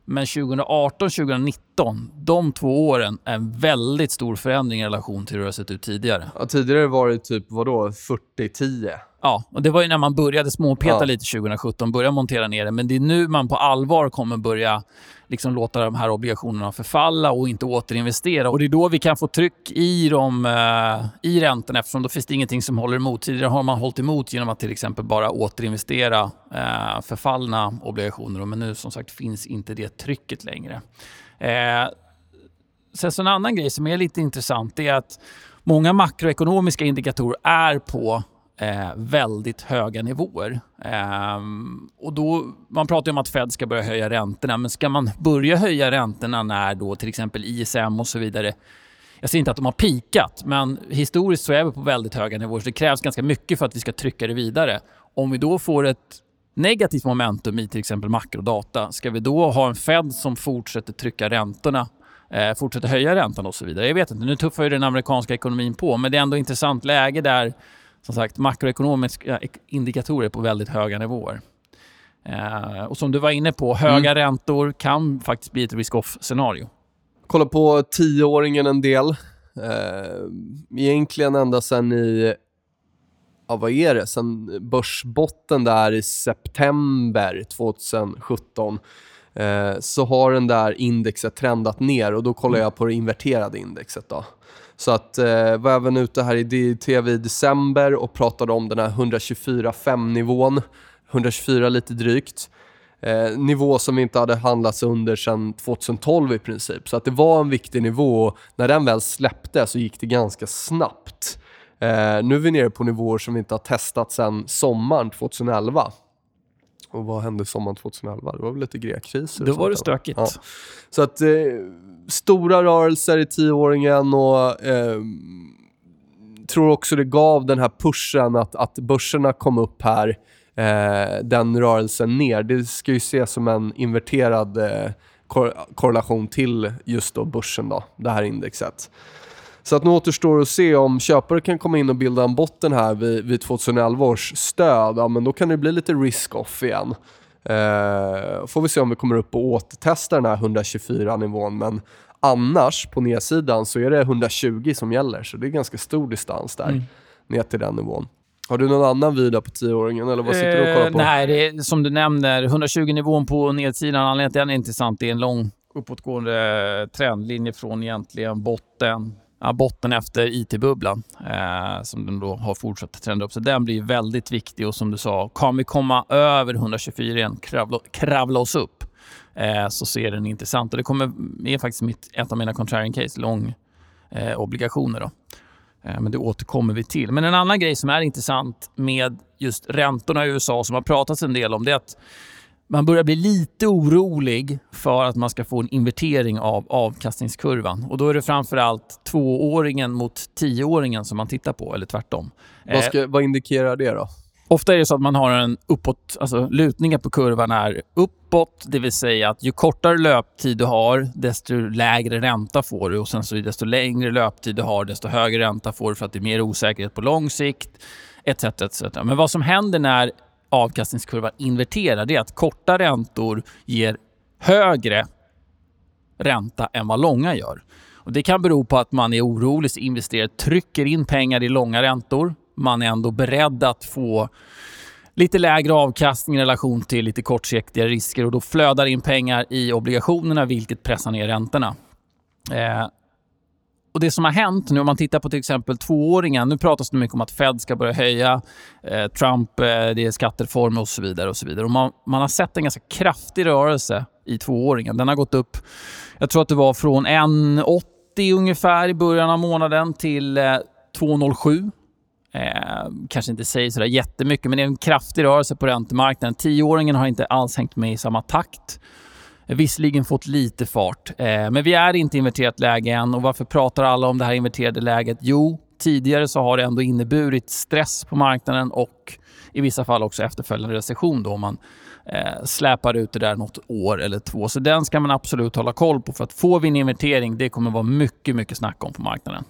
Men 2018, 2019, de två åren är en väldigt stor förändring i relation till hur det har sett ut tidigare. Ja, tidigare var det typ, vadå, 40-10? Ja, och det var ju när man började småpeta Ja. lite 2017, börja montera ner det. Men det är nu man på allvar kommer börja liksom låta de här obligationerna förfalla och inte återinvestera. Och det är då vi kan få tryck i, dem, eh, i räntorna eftersom då finns det ingenting som håller emot. Tidigare har man hållit emot genom att till exempel bara återinvestera eh, förfallna obligationer. Men nu som sagt finns inte det trycket längre. Eh, Sen så en annan grej som är lite intressant är att många makroekonomiska indikatorer är på eh, väldigt höga nivåer. Eh, och då, man pratar ju om att Fed ska börja höja räntorna, men ska man börja höja räntorna när då till exempel ISM och så vidare jag säger inte att de har pikat, men historiskt så är vi på väldigt höga nivåer. Så det krävs ganska mycket för att vi ska trycka det vidare. Om vi då får ett negativt momentum i till exempel makrodata, ska vi då ha en Fed som fortsätter trycka räntorna eh, fortsätter höja räntan och så vidare. Jag vet inte, nu tuffar ju den amerikanska ekonomin på, men det är ändå ett intressant läge där som sagt makroekonomiska ek- indikatorer på väldigt höga nivåer. Eh, och som du var inne på, höga räntor kan faktiskt bli ett risk-off-scenario. Kolla på tioåringen en del. Eh, egentligen ända sedan i ja, vad är det, sen börsbotten där i september 2017 eh, så har den där indexet trendat ner och då kollar jag på det inverterade indexet. Då. Så att eh, var även ute här i TV i december och pratade om den här 124,5 nivån. 124 lite drygt. Eh, nivå som inte hade handlats under sedan 2012 i princip. Så att det var en viktig nivå och när den väl släppte så gick det ganska snabbt. Eh, nu är vi nere på nivåer som vi inte har testat sedan sommaren 2011. Och vad hände sommaren 2011? Det var väl lite grekkriser? Då var det stökigt. Ja. Så att eh, stora rörelser i tioåringen och eh, tror också det gav den här pushen att, att börserna kom upp här, eh, den rörelsen ner. Det ska ju ses som en inverterad eh, kor korrelation till just då börsen, då, det här indexet. Så att nu återstår att se om köpare kan komma in och bilda en botten här vid, vid 2011 års stöd. Ja, men då kan det bli lite risk-off igen. Eh, får vi se om vi kommer upp och återtestar den här 124-nivån. Men annars, på nedsidan, så är det 120 som gäller. Så det är ganska stor distans där, mm. ner till den nivån. Har du någon annan vida på tioåringen eller vad sitter du och kollar på? Eh, nej, det är, som du nämner, 120-nivån på nedsidan, anledningen till att den är intressant, det är en lång uppåtgående trendlinje från egentligen botten ja, botten efter IT-bubblan eh, som den då har fortsatt trenda upp. Så den blir väldigt viktig och som du sa, kan vi komma över 124 igen, kravla, kravla oss upp, eh, så ser den intressant. Och det kommer, är faktiskt mitt, ett av mina contrarian case, lång eh, obligationer. Då. Eh, men det återkommer vi till. Men en annan grej som är intressant med just räntorna i USA som har pratats en del om, det är att man börjar bli lite orolig för att man ska få en invertering av avkastningskurvan. Och Då är det framförallt tvååringen mot tioåringen som man tittar på, eller tvärtom. Vad, ska, vad indikerar det då? Ofta är det så att man har en uppåt, alltså lutningen på kurvan är uppåt, det vill säga att ju kortare löptid du har, desto lägre ränta får du och sen så desto längre löptid du har, desto högre ränta får du för att det är mer osäkerhet på lång sikt, etc. etc. Men vad som händer när avkastningskurvan inverterar, det är att korta räntor ger högre ränta än vad långa gör. Och det kan bero på att man är orolig, så investerare trycker in pengar i långa räntor. Man är ändå beredd att få lite lägre avkastning i relation till lite kortsiktiga risker och då flödar in pengar i obligationerna vilket pressar ner räntorna. Eh, och Det som har hänt nu om man tittar på till exempel tvååringen. Nu pratas det mycket om att Fed ska börja höja. Eh, Trump, eh, det är skattereformer och så vidare. och så vidare. Och man, man, har sett en ganska kraftig rörelse i tvååringen. Den har gått upp, jag tror att det var från 1,80 ungefär i början av månaden till eh, 2,07. Eh, kanske inte säger sådär jättemycket, men det är en kraftig rörelse på räntemarknaden. Tioåringen har inte alls hängt med i samma takt visserligen fått lite fart. Eh, men vi är inte i inverterat läge än. Och varför pratar alla om det här inverterade läget? Jo, tidigare så har det ändå inneburit stress på marknaden och i vissa fall också efterföljande recession då om man eh, släpar ut det där något år eller två. Så den ska man absolut hålla koll på för att får vi en invertering, det kommer vara mycket, mycket snack om på marknaden.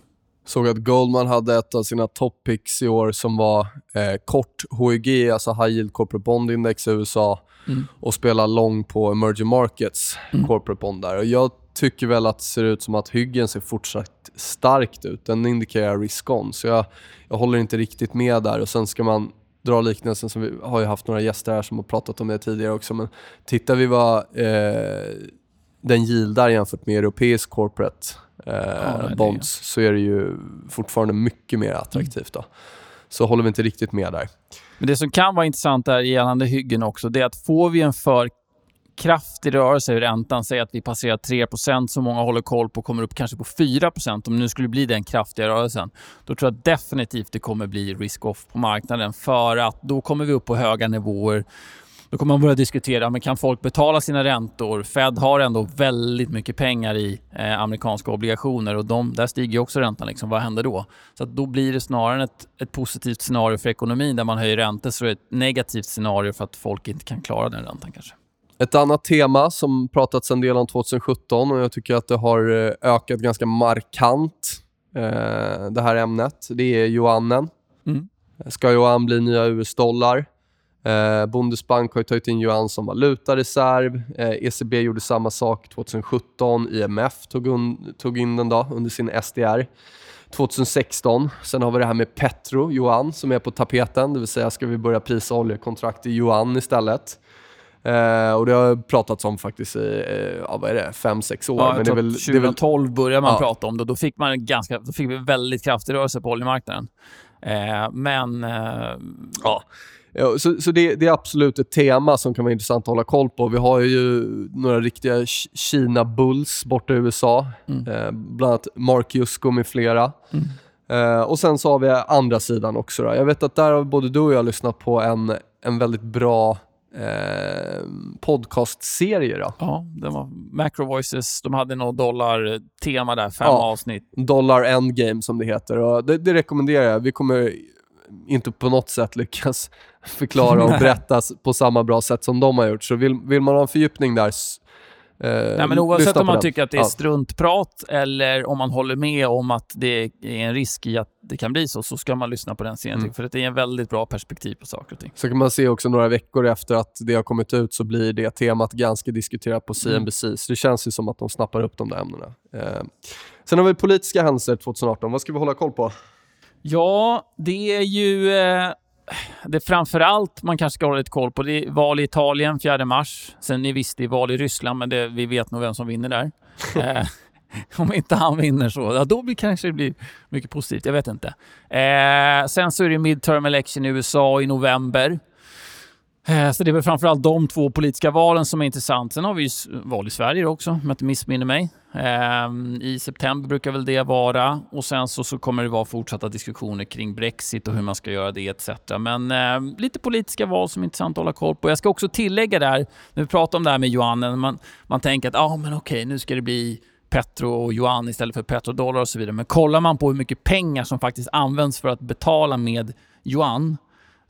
Såg att Goldman hade ett av sina toppicks i år som var eh, kort HYG, alltså High Yield Corporate Bond Index i USA mm. och spela lång på emerging markets mm. corporate bond där. Och jag tycker väl att det ser ut som att hyggen ser fortsatt starkt ut. Den indikerar risk-on, så jag, jag håller inte riktigt med där. Och Sen ska man dra liknelsen, som vi har ju haft några gäster här som har pratat om det tidigare också, men tittar vi vad eh, den yieldar jämfört med europeisk corporate eh, ja, bonds så är det ju fortfarande mycket mer attraktivt. Då. Så håller vi inte riktigt med där. Men Det som kan vara intressant där gällande hyggen också, det är att får vi en för kraftig rörelse i räntan, säg att vi passerar 3% som många håller koll på, kommer upp kanske på 4% om det nu skulle bli den kraftiga rörelsen, då tror jag definitivt det kommer bli risk-off på marknaden för att då kommer vi upp på höga nivåer då kommer man börja diskutera, men kan folk betala sina räntor? Fed har ändå väldigt mycket pengar i eh, amerikanska obligationer och de, där stiger också räntan. Liksom. Vad händer då? Så då blir det snarare ett, ett positivt scenario för ekonomin där man höjer räntor så är det ett negativt scenario för att folk inte kan klara den räntan kanske. Ett annat tema som pratats en del om 2017 och jag tycker att det har eh, ökat ganska markant, eh, det här ämnet, det är yuanen. Mm. Ska yuan bli nya US-dollar? Eh, Bundesbank har tagit in yuan som valutareserv. Eh, ECB gjorde samma sak 2017. IMF tog, un, tog in den då under sin SDR. 2016. Sen har vi det här med Petro, yuan, som är på tapeten. Det vill säga, ska vi börja prisa oljekontrakt i yuan istället? Eh, och det har pratats om faktiskt i eh, ja, vad är det, fem, sex år. Ja, men det är väl, 2012 det är väl, började man Ja. prata om det. Då fick man ganska, då fick vi väldigt kraftig rörelse på oljemarknaden. Eh, men eh, Ja. Så så det, det är absolut ett tema som kan vara intressant att hålla koll på. Vi har ju några riktiga Kina-bulls borta i USA. Mm. Eh, bland annat Mark Jusko med flera. Mm. Eh, och sen så har vi andra sidan också. Då. Jag vet att där har både du och jag lyssnat på en, en väldigt bra eh, podcastserie. Då. ja, det var Macro Voices. De hade något dollar-tema där, fem Ja. avsnitt. Dollar Endgame som det heter. Och det, det rekommenderar jag. Vi kommer inte på något sätt lyckas [laughs] förklara och berätta på samma bra sätt som de har gjort. Så vill, vill man ha en fördjupning där, eh, Nej, men oavsett om man den. tycker att det är Ja. struntprat eller om man håller med om att det är en risk i att det kan bli så, så ska man lyssna på den serien. Mm. För det är en väldigt bra perspektiv på saker och ting. Så kan man se också några veckor efter att det har kommit ut så blir det temat ganska diskuterat på CNBC. Mm. Så det känns ju som att de snappar upp de där ämnena. Eh, sen har vi politiska händelser 2018. Vad ska vi hålla koll på? Ja, det är ju... Eh, det framför allt man kanske ska hålla lite koll på. Det är val i Italien 4 mars. Sen är visst det är val i Ryssland, men det, vi vet nog vem som vinner där. [laughs] Eh, [laughs] om inte han vinner så, ja, då blir, kanske det blir mycket positivt. Jag vet inte. Eh, sen så är det midterm election i USA i november. Eh, så det är väl framförallt de två politiska valen som är intressant. Sen har vi ju val i Sverige också, om jag inte missminner mig. Ehm, I september brukar väl det vara. Och sen så, så kommer det vara fortsatta diskussioner kring Brexit och hur man ska göra det etc. Men eh, lite politiska val som är intressant att hålla koll på. Jag ska också tillägga där, när vi pratar om det här med yuanen, man, man tänker att ah, men okej, nu ska det bli petro och yuan istället för petrodollar och så vidare. Men kollar man på hur mycket pengar som faktiskt används för att betala med yuan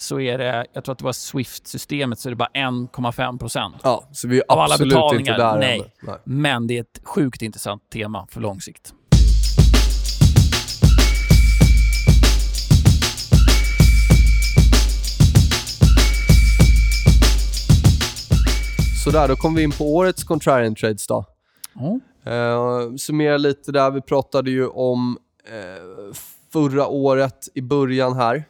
så är det, jag tror att det var Swift-systemet, så är det bara 1,5 procent. Ja, så vi är Av alla absolut inte där nej. nej. Men det är ett sjukt intressant tema för lång sikt. Sådär, då kom vi in på årets contrarian trades då. Ja. Uh, summera lite där. Vi pratade ju om eh, förra året i början här.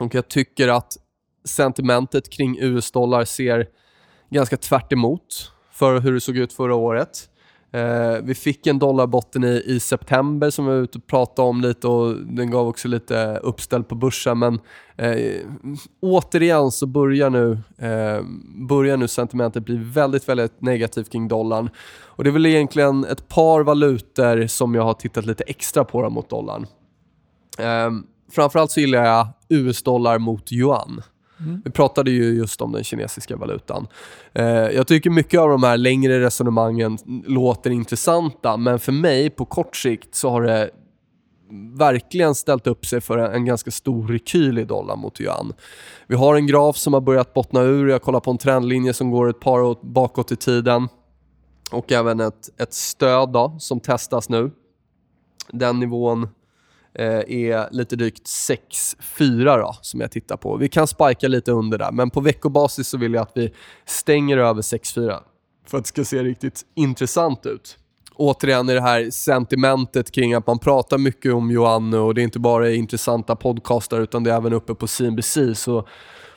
Och jag tycker att sentimentet kring US-dollar ser ganska tvärt emot för hur det såg ut förra året. Eh, vi fick en dollarbotten i, i september som vi var ute och pratade om lite och den gav också lite uppställ på börsen. Men eh, återigen så börjar nu, eh, börjar nu sentimentet bli väldigt, väldigt negativt kring dollarn. Och det är väl egentligen ett par valutor som jag har tittat lite extra på mot dollarn. Eh, framförallt så gillar jag US-dollar mot yuan. Vi pratade ju just om den kinesiska valutan. Eh, jag tycker mycket av de här längre resonemangen låter intressanta, men för mig på kort sikt så har det verkligen ställt upp sig för en, en ganska stor rekyl i dollar mot yuan. Vi har en graf som har börjat bottna ur. Jag kollar på en trendlinje som går ett par år bakåt i tiden. Och även ett, ett stöd då, som testas nu. Den nivån Eh, är lite drygt 6,4 då, som jag tittar på. Vi kan spika lite under där, men på veckobasis så vill jag att vi stänger över 6,4 för att det ska se riktigt intressant ut. Återigen i det här sentimentet kring att man pratar mycket om Joanne och det är inte bara intressanta podcastar utan det är även uppe på CNBC. Så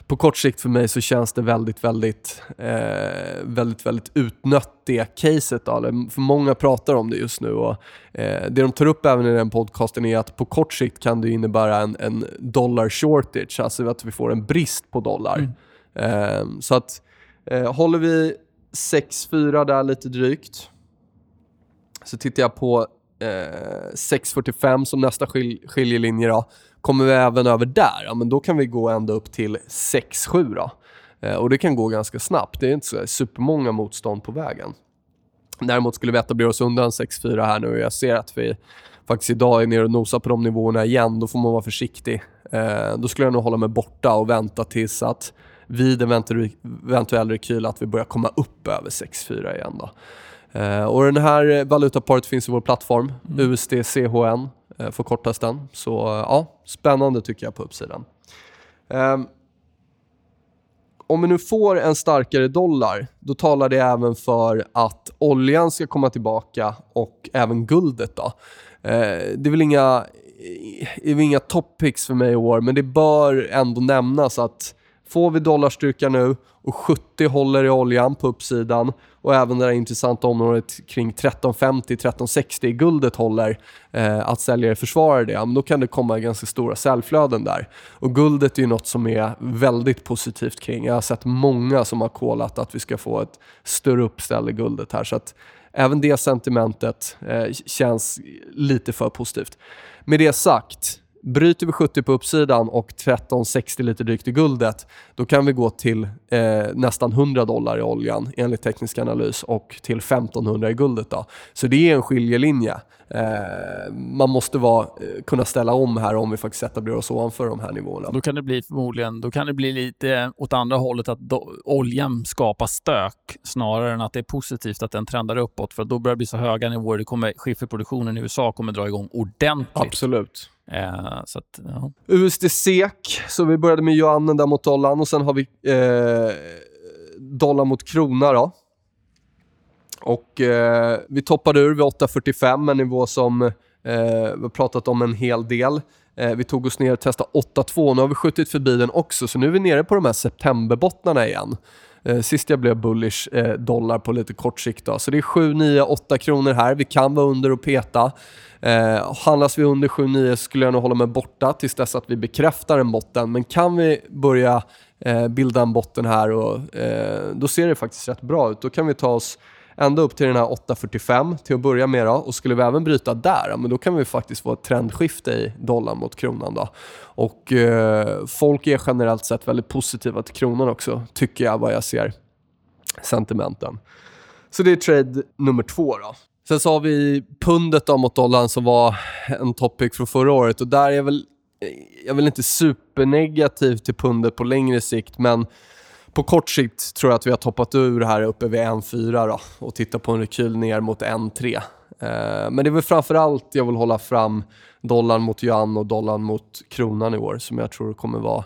på kort sikt för mig så känns det väldigt, väldigt, eh, väldigt, väldigt utnött det caset. Då. För många pratar om det just nu och eh, det de tar upp även i den podcasten är att på kort sikt kan det innebära en, en dollar shortage, alltså att vi får en brist på dollar. Eh, så att eh, håller vi 6,4 där lite drygt så tittar jag på eh, 6,45 som nästa skil skiljelinje då. Kommer vi även över där, ja, men då kan vi gå ända upp till 6,7 då. Eh, och det kan gå ganska snabbt. Det är inte så supermånga motstånd på vägen. Däremot skulle vi etablera oss under en 6,4 här nu och jag ser att vi faktiskt idag är nere och nosar på de nivåerna igen. Då får man vara försiktig. Eh, då skulle jag nog hålla mig borta och vänta tills att vid eventuell, rekyl att vi börjar komma upp över 6,4 igen. Då. Eh, och den här valutaparet finns i vår plattform, USD-CHN eh, Eh, förkortas den. Så eh, ja, spännande tycker jag på uppsidan. Ehm, om vi nu får en starkare dollar, då talar det även för att oljan ska komma tillbaka och även guldet. Då. Eh, det är väl inga, är väl inga topics för mig i år, men det bör ändå nämnas att får vi dollarstyrka nu och 70 håller i oljan på uppsidan och även det där intressanta området kring 1350-1360 guldet håller, eh, att säljare försvarar det, då kan det komma ganska stora säljflöden där. Och guldet är ju något som är väldigt positivt kring. Jag har sett många som har kollat att vi ska få ett större uppställ i guldet här. Så att även det sentimentet eh, känns lite för positivt. Med det sagt, Bryter vi 70 på uppsidan och 13,60 lite drygt i guldet, då kan vi gå till eh, nästan 100 dollar i oljan enligt teknisk analys och till 1500 i guldet. Då. Så det är en skiljelinje. Eh, man måste vara, eh, kunna ställa om här om vi faktiskt etablerar oss ovanför de här nivåerna. Då kan det bli förmodligen då kan det bli lite åt andra hållet, att do, oljan skapar stök snarare än att det är positivt att den trendar uppåt. För då börjar det bli så höga nivåer. Det kommer, skifferproduktionen i USA kommer dra igång ordentligt. Absolut. Eh, så att, ja. USD SEK, så vi började med yuanen där mot dollarn och sen har vi eh, dollar mot krona. Då. Och eh, Vi toppade ur vid 8,45, en nivå som eh, vi har pratat om en hel del. Eh, vi tog oss ner och testade 8,2. Nu har vi skjutit förbi den också, så nu är vi nere på de här septemberbottnarna igen. Eh, sist jag blev bullish eh, dollar på lite kort sikt. Då. Så det är 7, 9, 8 kronor här. Vi kan vara under och peta. Eh, handlas vi under 7-9 skulle jag nog hålla mig borta tills dess att vi bekräftar en botten. Men kan vi börja eh, bilda en botten här och eh, då ser det faktiskt rätt bra ut. Då kan vi ta oss ända upp till den här 8.45 till att börja med. Då. Och skulle vi även bryta där, men då kan vi faktiskt få ett trendskifte i dollarn mot kronan. Då. Och eh, folk är generellt sett väldigt positiva till kronan också, tycker jag vad jag ser sentimenten. Så det är trade nummer två. Då. Sen så har vi pundet då mot dollarn som var en topic från förra året och där är jag väl, jag är väl inte supernegativ till pundet på längre sikt men på kort sikt tror jag att vi har toppat ur här uppe vid 1,4 och tittar på en rekyl ner mot 1,3. Eh, men det är väl framförallt jag vill hålla fram dollarn mot yuan och dollarn mot kronan i år som jag tror kommer vara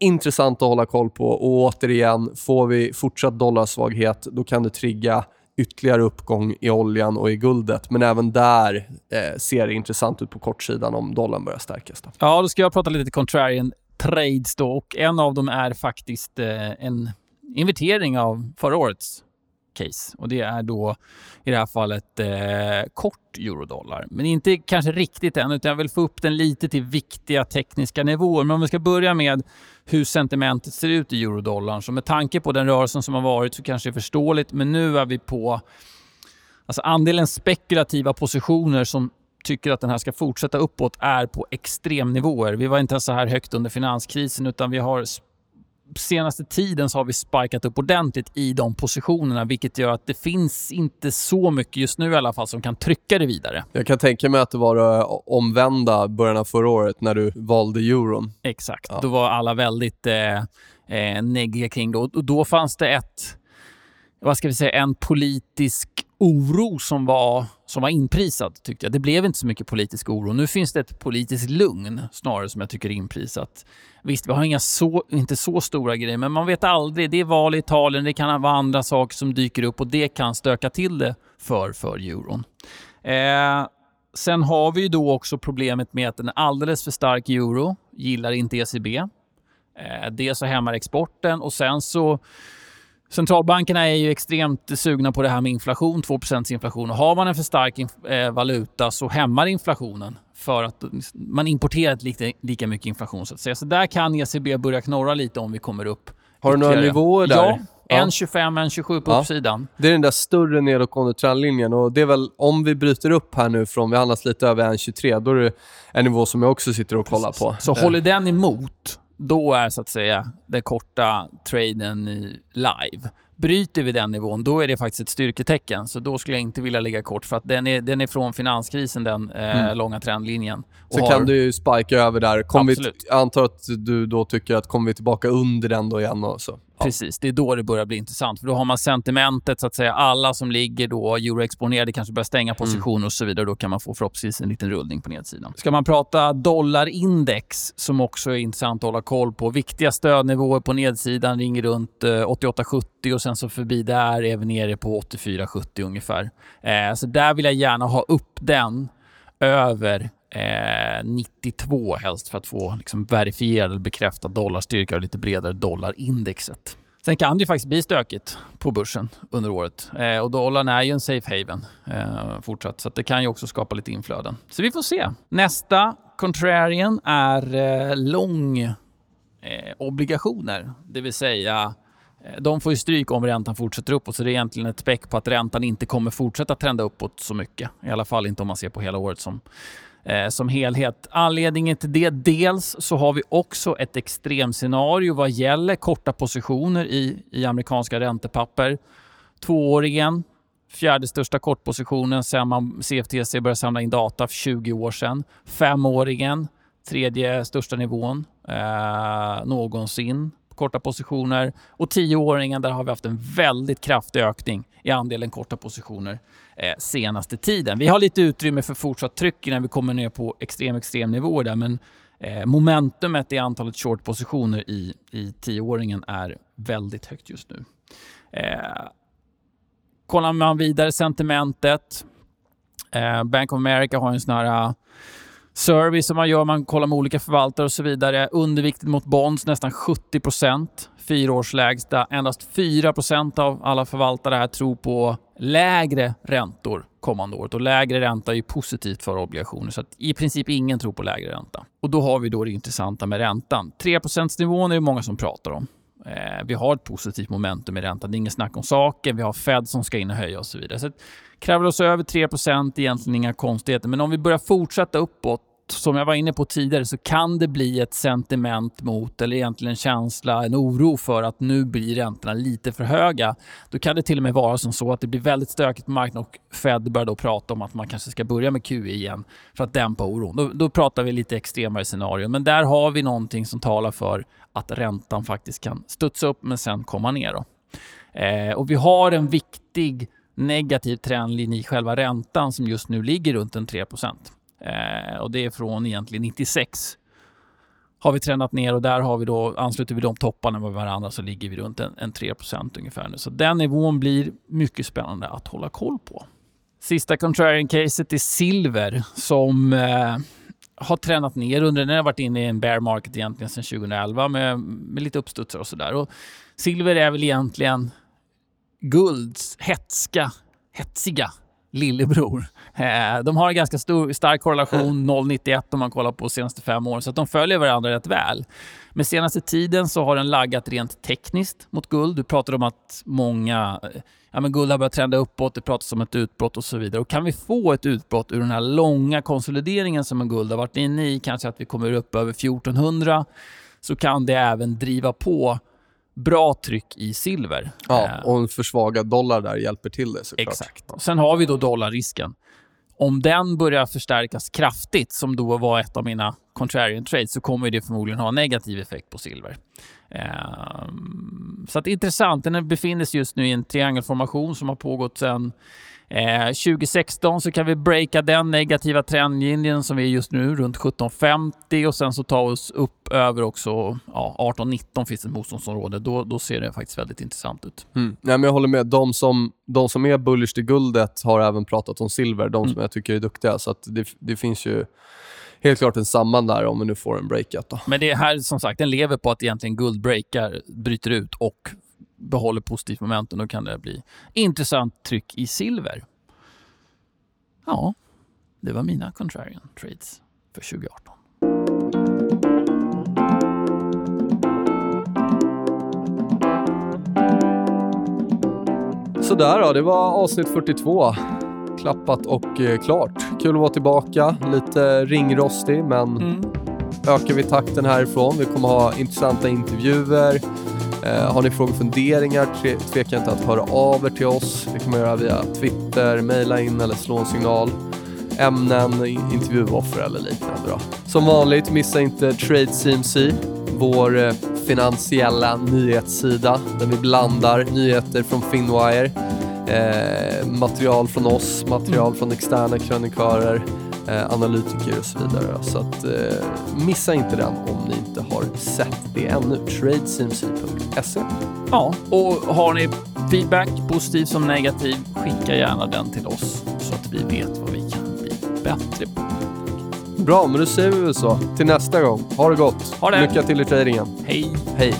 intressant att hålla koll på. Och återigen, får vi fortsatt dollarsvaghet då kan det trigga ytterligare uppgång i oljan och i guldet. Men även där eh, ser det intressant ut på kortsidan om dollarn börjar stärkas. Då. Ja, då ska jag prata lite contrarian trades då och en av dem är faktiskt eh, en invertering av förra årets case och det är då i det här fallet eh, kort eurodollar. Men inte kanske riktigt än utan jag vill få upp den lite till viktiga tekniska nivåer. Men om vi ska börja med hur sentimentet ser ut i eurodollarn så med tanke på den rörelsen som har varit så kanske det är förståeligt men nu är vi på Alltså andelen spekulativa positioner som tycker att den här ska fortsätta uppåt är på extremnivåer. Vi var inte så här högt under finanskrisen utan vi har senaste tiden så har vi spikat upp ordentligt i de positionerna vilket gör att det finns inte så mycket just nu i alla fall som kan trycka det vidare. Jag kan tänka mig att det var det omvända början av förra året när du valde euron. Exakt, ja. då var alla väldigt eh, eh, neggiga kring det och då fanns det ett, vad ska vi säga, en politisk oro som var, som var inprisad, tyckte jag. Det blev inte så mycket politisk oro. Nu finns det ett politiskt lugn snarare som jag tycker är inprisat. Visst, vi har inga så, inte så stora grejer, men man vet aldrig. Det är val i Italien, det kan vara andra saker som dyker upp och det kan stöka till det för, för euron. Eh, sen har vi ju då också problemet med att en alldeles för stark euro gillar inte ECB. Eh, det så hämmar exporten och sen så Centralbankerna är ju extremt sugna på det här med inflation, 2% inflation. Och har man en för stark eh, valuta så hämmar inflationen för att man importerar lika, lika mycket inflation så att säga. Så där kan ECB börja knorra lite om vi kommer upp Har du några nivåer där? Ja, Ja. 1,25, 1,27 på ja. uppsidan. Det är den där större nedåtgående trendlinjen och det är väl om vi bryter upp här nu från, vi handlas lite över 1,23, då är det en nivå som jag också sitter och kollar på. Så håller den emot, då är så att säga den korta traden live. Bryter vi den nivån, då är det faktiskt ett styrketecken. Så då skulle jag inte vilja ligga kort för att den är, den är från finanskrisen, den eh, mm. långa trendlinjen. Så har... kan du ju spika över där. Kom vi, jag antar att du då tycker att kommer vi tillbaka under den då igen och så. Precis, det är då det börjar bli intressant. För Då har man sentimentet, så att säga. Alla som ligger då euroexponerade kanske börjar stänga positioner mm. och så vidare. Då kan man få förhoppningsvis en liten rullning på nedsidan. Ska man prata dollarindex, som också är intressant att hålla koll på. Viktiga stödnivåer på nedsidan ringer runt 88,70 eh, och sen så förbi där är vi nere på 84,70 ungefär. Eh, så där vill jag gärna ha upp den över eh, 92 helst för att få liksom, verifierad eller bekräftad dollarstyrka och lite bredare dollarindexet. Sen kan det ju faktiskt bli stökigt på börsen under året. Eh, och dollarn är ju en safe haven eh, fortsatt, så det kan ju också skapa lite inflöden. Så vi får se. Nästa contrarian är eh, lång eh, obligationer, det vill säga eh, de får ju stryk om räntan fortsätter uppåt, så det är egentligen ett späck på att räntan inte kommer fortsätta trenda uppåt så mycket. I alla fall inte om man ser på hela året som eh, som helhet. Anledningen till det, dels så har vi också ett extremscenario vad gäller korta positioner i, i amerikanska räntepapper. Tvååringen, fjärde största kortpositionen sedan man CFTC började samla in data för 20 år sedan. Femåringen, tredje största nivån eh, någonsin korta positioner. Och tioåringen, där har vi haft en väldigt kraftig ökning i andelen korta positioner eh, senaste tiden. Vi har lite utrymme för fortsatt tryck när vi kommer ner på extrem, extrem nivå där, men eh, momentumet i antalet short-positioner i, i tioåringen är väldigt högt just nu. Eh, kollar man vidare sentimentet. Eh, Bank of America har en sån här service som man gör, man kollar med olika förvaltare och så vidare. Underviktet mot bonds nästan 70 procent. Fyraårslägsta. Endast 4 procent av alla förvaltare här tror på lägre räntor kommande året. Och lägre ränta är ju positivt för obligationer, så att i princip ingen tror på lägre ränta. Och då har vi då det intressanta med räntan. 3% nivån är det många som pratar om. Eh, vi har ett positivt momentum i räntan. Det är inget snack om saken. Vi har Fed som ska in och höja och så vidare. Så kräver oss över 3% egentligen inga konstigheter. Men om vi börjar fortsätta uppåt som jag var inne på tidigare så kan det bli ett sentiment mot, eller egentligen en känsla, en oro för att nu blir räntorna lite för höga. Då kan det till och med vara som så att det blir väldigt stökigt på marknaden och Fed börjar då prata om att man kanske ska börja med QE igen för att dämpa oron. Då, då pratar vi lite extremare scenarion. men där har vi någonting som talar för att räntan faktiskt kan studsa upp men sen komma ner. Då. Eh, och vi har en viktig negativ trendlinje i själva räntan som just nu ligger runt en 3 Eh, och det är från egentligen 96 har vi tränat ner och där har vi då, ansluter vi de topparna med varandra så ligger vi runt en, en 3% ungefär nu. Så den nivån blir mycket spännande att hålla koll på. Sista contrarian-caset är silver som eh, har tränat ner under, den har varit inne i en bear market egentligen sedan 2011 med, med lite uppstudsar och sådär. Silver är väl egentligen gulds hetska, hetsiga lillebror. Eh, de har en ganska stor, stark korrelation, 0,91 om man kollar på de senaste fem åren, så att de följer varandra rätt väl. Men senaste tiden så har den laggat rent tekniskt mot guld. Du pratade om att många, ja men guld har börjat trenda uppåt, det pratas om ett utbrott och så vidare. Och kan vi få ett utbrott ur den här långa konsolideringen som en guld har varit inne i, kanske att vi kommer upp över 1400, så kan det även driva på bra tryck i silver. Ja, eh, och en försvagad dollar där hjälper till det såklart. Exakt. Sen har vi då dollarrisken. Om den börjar förstärkas kraftigt, som då var ett av mina contrarian trades, så kommer det förmodligen ha en negativ effekt på silver. Um, så att intressant. Den befinner sig just nu i en triangelformation som har pågått sedan Eh, 2016 så kan vi breaka den negativa trendlinjen som vi är just nu, runt 1750 och sen så ta oss upp över också ja, 18-19 finns ett motståndsområde. Då, då ser det faktiskt väldigt intressant ut. Mm. Nej, men jag håller med. De som, de som är bullish till guldet har även pratat om silver, de som mm. jag tycker är duktiga. Så det, det finns ju helt klart en samband där om vi nu får en breakout. Då. Men det här, som sagt, den lever på att egentligen guld breakar, bryter ut och behåller positivt momentum, då kan det bli intressant tryck i silver. Ja, det var mina contrarian trades för 2018. Sådär då, det var avsnitt 42. Klappat och eh, klart. Kul att vara tillbaka. Lite ringrostig, men mm. ökar vi takten härifrån. Vi kommer ha intressanta intervjuer Eh, har ni frågor och funderingar, tveka inte att höra av er till oss. Det kan man göra via Twitter, mejla in eller slå en signal. Ämnen, intervjuoffer eller liknande. Då. Som vanligt, missa inte Trade CMC, vår eh, finansiella nyhetssida där vi blandar nyheter från Finwire, eh, material från oss, material från externa krönikörer analytiker och så vidare. Så att, eh, missa inte den om ni inte har sett det ännu. Tradecmc.se Ja, och har ni feedback, positiv som negativ, skicka gärna den till oss så att vi vet vad vi kan bli bättre på. Bra, men då säger vi väl så. Till nästa gång. Ha det gott. Ha det. Lycka till i tradingen. Hej! Hej.